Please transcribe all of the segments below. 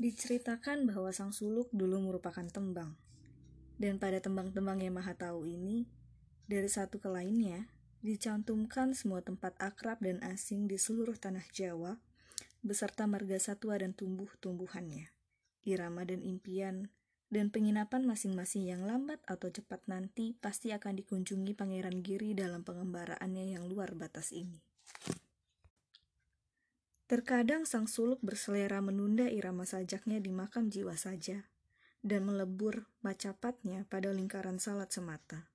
Diceritakan bahwa sang suluk dulu merupakan tembang. Dan pada tembang-tembang yang maha tahu ini, dari satu ke lainnya, dicantumkan semua tempat akrab dan asing di seluruh tanah Jawa, beserta marga satwa dan tumbuh-tumbuhannya, irama dan impian, dan penginapan masing-masing yang lambat atau cepat nanti pasti akan dikunjungi Pangeran Giri dalam pengembaraannya yang luar batas ini. Terkadang sang suluk berselera menunda irama sajaknya di makam jiwa saja, dan melebur macapatnya pada lingkaran salat semata.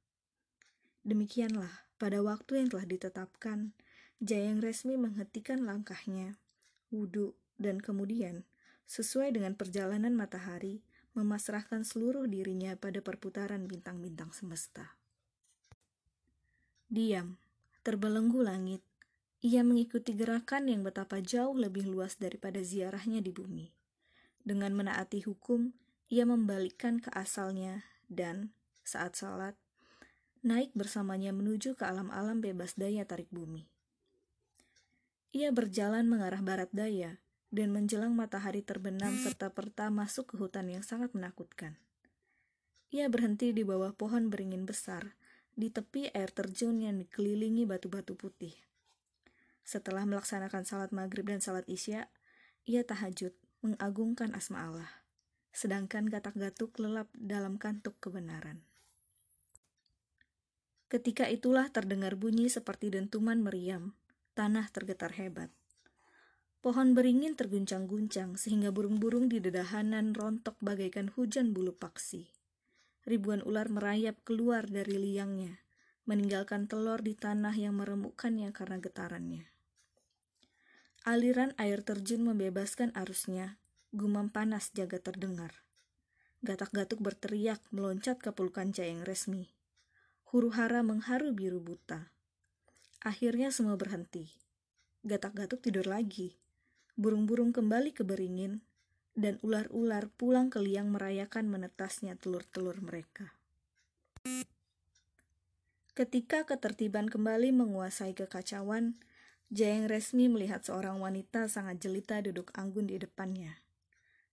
Demikianlah, pada waktu yang telah ditetapkan, Jayang Resmi menghentikan langkahnya, wudhu, dan kemudian, sesuai dengan perjalanan matahari, memasrahkan seluruh dirinya pada perputaran bintang-bintang semesta. Diam, terbelenggu langit, ia mengikuti gerakan yang betapa jauh lebih luas daripada ziarahnya di bumi. Dengan menaati hukum, ia membalikkan ke asalnya dan, saat salat, naik bersamanya menuju ke alam-alam bebas daya tarik bumi. Ia berjalan mengarah barat daya dan menjelang matahari terbenam serta perta masuk ke hutan yang sangat menakutkan. Ia berhenti di bawah pohon beringin besar, di tepi air terjun yang dikelilingi batu-batu putih. Setelah melaksanakan salat maghrib dan salat isya, ia tahajud, mengagungkan asma Allah. Sedangkan gatak-gatuk lelap dalam kantuk kebenaran. Ketika itulah terdengar bunyi seperti dentuman meriam, tanah tergetar hebat. Pohon beringin terguncang-guncang sehingga burung-burung di dedahanan rontok bagaikan hujan bulu paksi. Ribuan ular merayap keluar dari liangnya, meninggalkan telur di tanah yang meremukkannya karena getarannya. Aliran air terjun membebaskan arusnya, gumam panas jaga terdengar. Gatak-gatuk berteriak meloncat ke pelukan Jayeng resmi. Huru hara mengharu biru buta. Akhirnya semua berhenti. Gatak-gatuk tidur lagi. Burung-burung kembali ke beringin, dan ular-ular pulang ke liang merayakan menetasnya telur-telur mereka. Ketika ketertiban kembali menguasai kekacauan, Jayeng resmi melihat seorang wanita sangat jelita duduk anggun di depannya.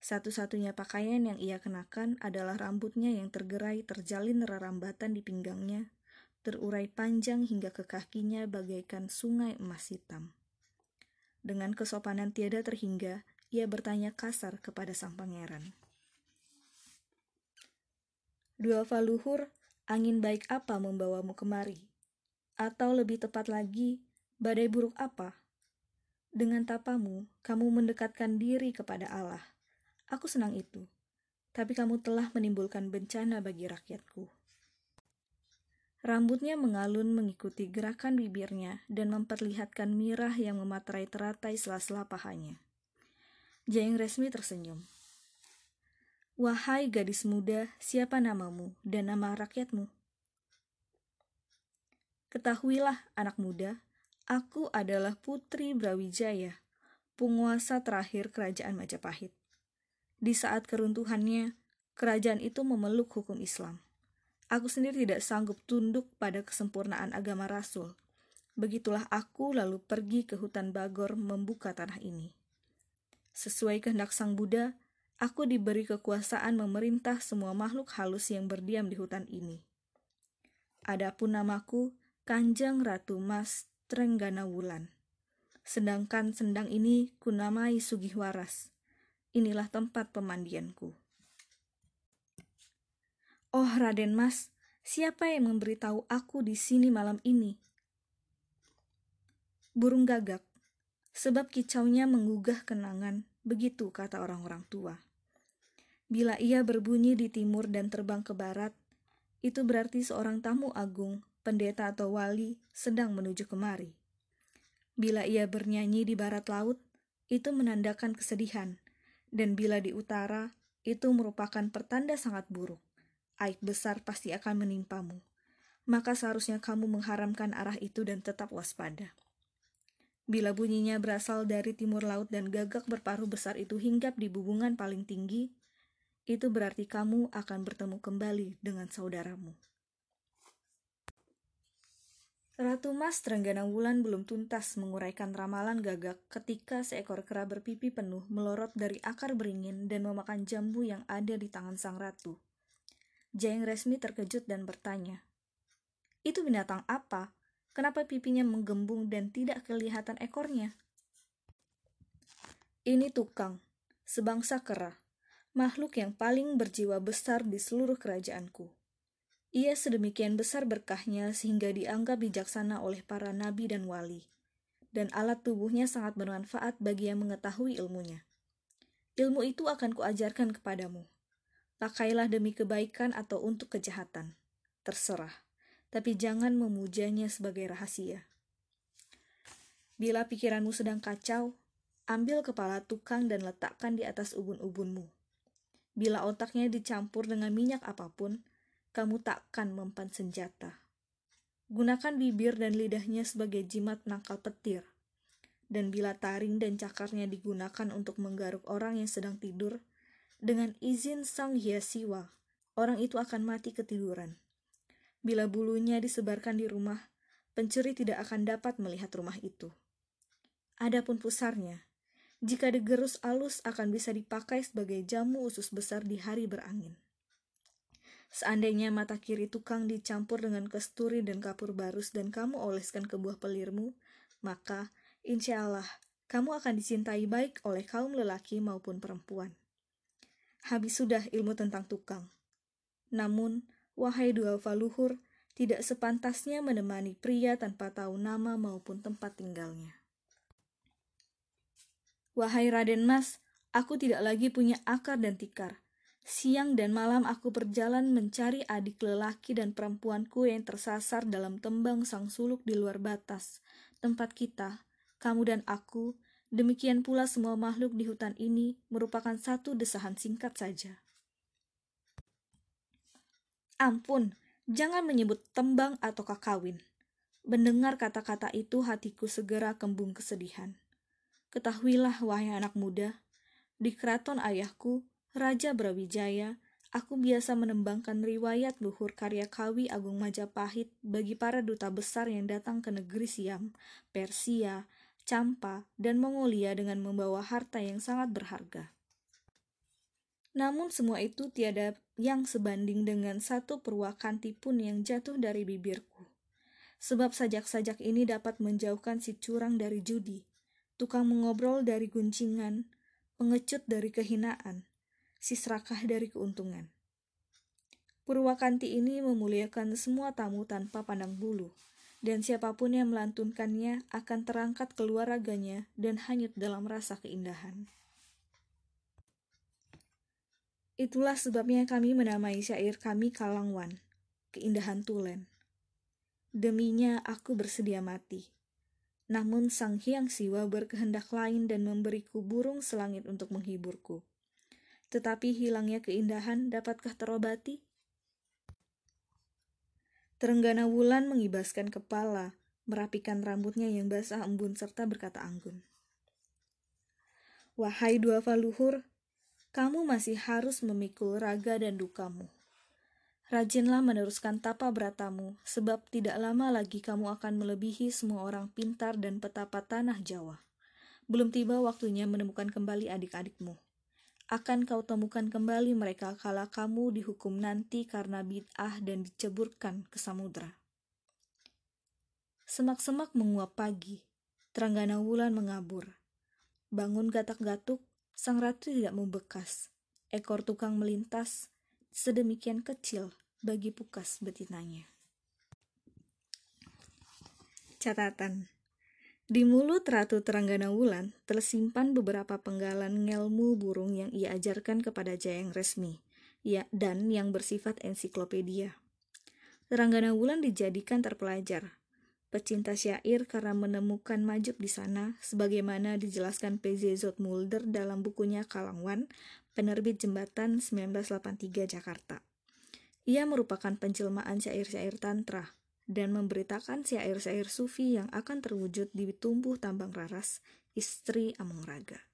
Satu-satunya pakaian yang ia kenakan adalah rambutnya yang tergerai terjalin rerambatan di pinggangnya, terurai panjang hingga ke kakinya bagaikan sungai emas hitam. Dengan kesopanan tiada terhingga, ia bertanya kasar kepada sang pangeran. Dua faluhur, angin baik apa membawamu kemari? Atau lebih tepat lagi, Badai buruk apa? Dengan tapamu, kamu mendekatkan diri kepada Allah. Aku senang itu. Tapi kamu telah menimbulkan bencana bagi rakyatku. Rambutnya mengalun mengikuti gerakan bibirnya dan memperlihatkan mirah yang mematerai teratai sela-sela pahanya. Jayeng resmi tersenyum. Wahai gadis muda, siapa namamu dan nama rakyatmu? Ketahuilah, anak muda, Aku adalah Putri Brawijaya, penguasa terakhir kerajaan Majapahit. Di saat keruntuhannya, kerajaan itu memeluk hukum Islam. Aku sendiri tidak sanggup tunduk pada kesempurnaan agama Rasul. Begitulah aku lalu pergi ke hutan Bagor membuka tanah ini. Sesuai kehendak Sang Buddha, aku diberi kekuasaan memerintah semua makhluk halus yang berdiam di hutan ini. Adapun namaku Kanjeng Ratu Mas Trenggana Wulan. Sedangkan sendang ini kunamai Sugihwaras. Inilah tempat pemandianku. Oh Raden Mas, siapa yang memberitahu aku di sini malam ini? Burung gagak, sebab kicaunya menggugah kenangan, begitu kata orang-orang tua. Bila ia berbunyi di timur dan terbang ke barat, itu berarti seorang tamu agung pendeta atau wali sedang menuju kemari. Bila ia bernyanyi di barat laut, itu menandakan kesedihan, dan bila di utara, itu merupakan pertanda sangat buruk. Aib besar pasti akan menimpamu. Maka seharusnya kamu mengharamkan arah itu dan tetap waspada. Bila bunyinya berasal dari timur laut dan gagak berparuh besar itu hinggap di bubungan paling tinggi, itu berarti kamu akan bertemu kembali dengan saudaramu. Ratu Mas Trenggana Wulan belum tuntas menguraikan ramalan gagak ketika seekor kera berpipi penuh melorot dari akar beringin dan memakan jambu yang ada di tangan sang ratu. Jayeng Resmi terkejut dan bertanya, Itu binatang apa? Kenapa pipinya menggembung dan tidak kelihatan ekornya? Ini tukang, sebangsa kera, makhluk yang paling berjiwa besar di seluruh kerajaanku. Ia sedemikian besar berkahnya sehingga dianggap bijaksana oleh para nabi dan wali, dan alat tubuhnya sangat bermanfaat bagi yang mengetahui ilmunya. Ilmu itu akan kuajarkan kepadamu. Pakailah demi kebaikan atau untuk kejahatan. Terserah, tapi jangan memujanya sebagai rahasia. Bila pikiranmu sedang kacau, ambil kepala tukang dan letakkan di atas ubun-ubunmu. Bila otaknya dicampur dengan minyak apa pun, kamu takkan mempan senjata. Gunakan bibir dan lidahnya sebagai jimat penangkal petir. Dan bila taring dan cakarnya digunakan untuk menggaruk orang yang sedang tidur, dengan izin Sang Hyasiwa, orang itu akan mati ketiduran. Bila bulunya disebarkan di rumah, pencuri tidak akan dapat melihat rumah itu. Adapun pusarnya, jika digerus alus akan bisa dipakai sebagai jamu usus besar di hari berangin. Seandainya mata kiri tukang dicampur dengan kesturi dan kapur barus dan kamu oleskan ke buah pelirmu, maka insya Allah kamu akan dicintai baik oleh kaum lelaki maupun perempuan. Habis sudah ilmu tentang tukang. Namun, wahai dua faluhur, tidak sepantasnya menemani pria tanpa tahu nama maupun tempat tinggalnya. Wahai Raden Mas, aku tidak lagi punya akar dan tikar. Siang dan malam aku berjalan mencari adik lelaki dan perempuanku yang tersasar dalam tembang sang suluk di luar batas. Tempat kita, kamu dan aku, demikian pula semua makhluk di hutan ini merupakan satu desahan singkat saja. Ampun, jangan menyebut tembang atau kakawin. Mendengar kata-kata itu hatiku segera kembung kesedihan. Ketahuilah, wahai anak muda, di keraton ayahku, Raja Brawijaya, aku biasa menembangkan riwayat luhur karya Kawi Agung Majapahit bagi para duta besar yang datang ke negeri Siam, Persia, Campa, dan Mongolia dengan membawa harta yang sangat berharga. Namun semua itu tiada yang sebanding dengan satu Purwakanti pun yang jatuh dari bibirku. Sebab sajak-sajak ini dapat menjauhkan si curang dari judi, tukang mengobrol dari guncingan, pengecut dari kehinaan, si serakah dari keuntungan. Purwakanti ini memuliakan semua tamu tanpa pandang bulu, dan siapa pun yang melantunkannya akan terangkat keluar raganya dan hanyut dalam rasa keindahan. Itulah sebabnya kami menamai syair kami Kalangwan, keindahan tulen. Deminya aku bersedia mati. Namun Sang Hyang Siwa berkehendak lain dan memberiku burung selangit untuk menghiburku. Tetapi hilangnya keindahan dapatkah terobati? Terenggana Wulan mengibaskan kepala, merapikan rambutnya yang basah embun serta berkata anggun. Wahai dua faluhur, kamu masih harus memikul raga dan dukamu. Rajinlah meneruskan tapa beratamu, sebab tidak lama lagi kamu akan melebihi semua orang pintar dan petapa tanah Jawa. Belum tiba waktunya menemukan kembali adik-adikmu akan kau temukan kembali mereka kala kamu dihukum nanti karena bid'ah dan diceburkan ke samudra. Semak-semak menguap pagi, teranggana wulan mengabur. Bangun gatak-gatuk, sang ratu tidak membekas. Ekor tukang melintas, sedemikian kecil bagi pukas betinanya. Catatan di mulut Ratu Teranggana Wulan tersimpan beberapa penggalan ngelmu burung yang ia ajarkan kepada Jayang Resmi, ya, dan yang bersifat ensiklopedia. Teranggana Wulan dijadikan terpelajar, pecinta syair karena menemukan majub di sana, sebagaimana dijelaskan PZ Mulder dalam bukunya Kalangwan, penerbit Jembatan 1983 Jakarta. Ia merupakan penjelmaan syair-syair tantra, dan memberitakan syair-syair sufi yang akan terwujud di tumbuh tambang raras, istri Among Raga.